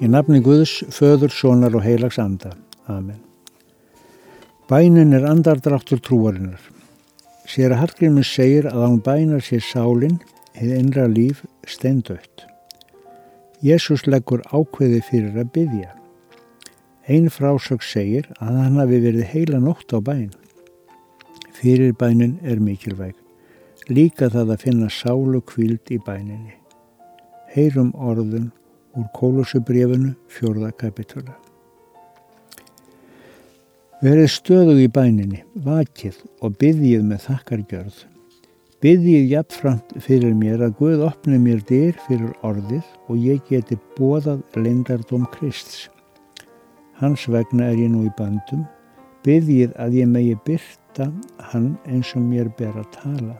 Í nafni Guðs, föður, sonar og heilags anda. Amen. Bænin er andardráttur trúarinnar. Sér að Hallgrímur segir að án bænar sér sálinn, hefði innra líf steindautt. Jésús leggur ákveði fyrir að byggja. Einn frásök segir að hann hafi verið heila nótt á bæn. Fyrir bænin er mikilvæg. Líka það að finna sálu kvíld í bæninni. Heyrum orðun úr Kólusubrefunu fjórða kapitula. Verið stöðug í bæninni, vakið og byggjið með þakkargjörð. Byggjið jafnframt fyrir mér að Guð opni mér dyr fyrir orðið og ég geti bóðað lendardóm Krists. Hans vegna er ég nú í bandum, byggjið að ég megi byrta hann eins og mér ber að tala.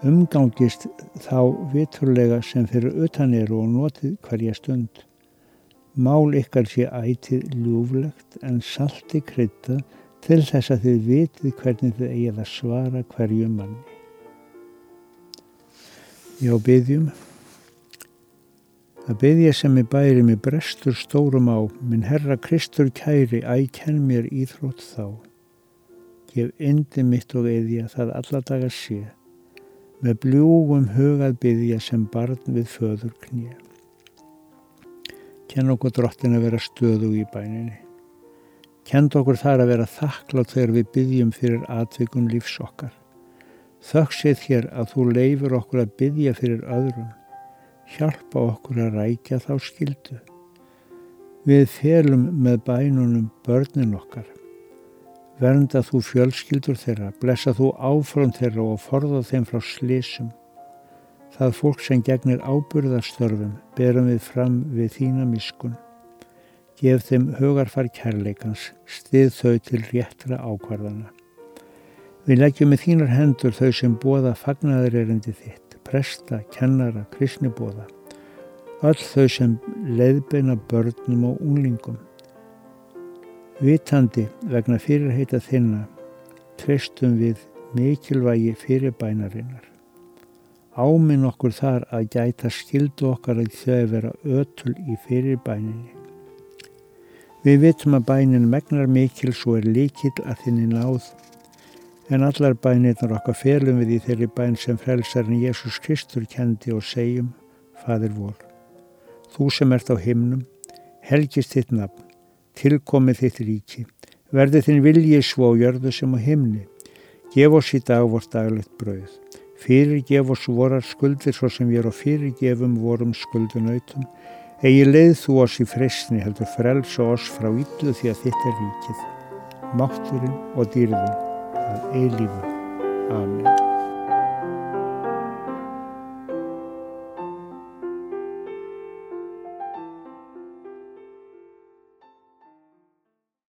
Umgangist þá viturlega sem fyrir utan eru og notið hverja stund. Mál ykkar sé ætið ljúflegt en salti krytta til þess að þið vitið hvernig þið eigið að svara hverju manni. Já, byggjum. Það byggja sem ég bæri mig brestur stórum á, minn herra Kristur kæri, æ, kenn mér íþrótt þá. Gef indi mitt og eðja það alladaga sé, með bljúgum hugað byggja sem barn við föður knýja. Kenn okkur drottin að vera stöðu í bæninni. Kend okkur þar að vera þakklátt þegar við byggjum fyrir atvikum lífs okkar. Þökksið hér að þú leifur okkur að byggja fyrir öðrum, hjálpa okkur að rækja þá skildu. Við felum með bænunum börnin okkar. Vernda þú fjölskyldur þeirra, blessa þú áfram þeirra og forða þeim frá slísum. Það fólk sem gegnir ábyrðastörfum berum við fram við þína miskun. Gef þeim hugarfar kærleikans, stið þau til réttra ákvarðana. Við leggjum með þínar hendur þau sem bóða fagnaður erindi þitt, presta, kennara, kristnibóða, öll þau sem leiðbeina börnum og unglingum. Vitandi vegna fyrirheita þinna tristum við mikilvægi fyrirbænarinnar. Áminn okkur þar að gæta skildu okkar að þau vera ötul í fyrirbæninni. Við vitum að bænin megnar mikil svo er líkil að þinni náð En allar bænirnar okkar felum við í þeirri bæn sem frelsarinn Jésús Kristur kendi og segjum, Fadir vor. Þú sem ert á himnum, helgist þitt nafn, tilkomið þitt ríki, verði þinn viljið svo jörðu sem á himni. Gef oss í dag vort daglegt brauð. Fyrirgef oss vorar skuldir svo sem við erum fyrirgefum vorum skuldunautum. Egi leið þú oss í fresni heldur frelsa oss frá yllu því að þitt er ríkið. Mátturinn og dýrðin að eilífu. Amen.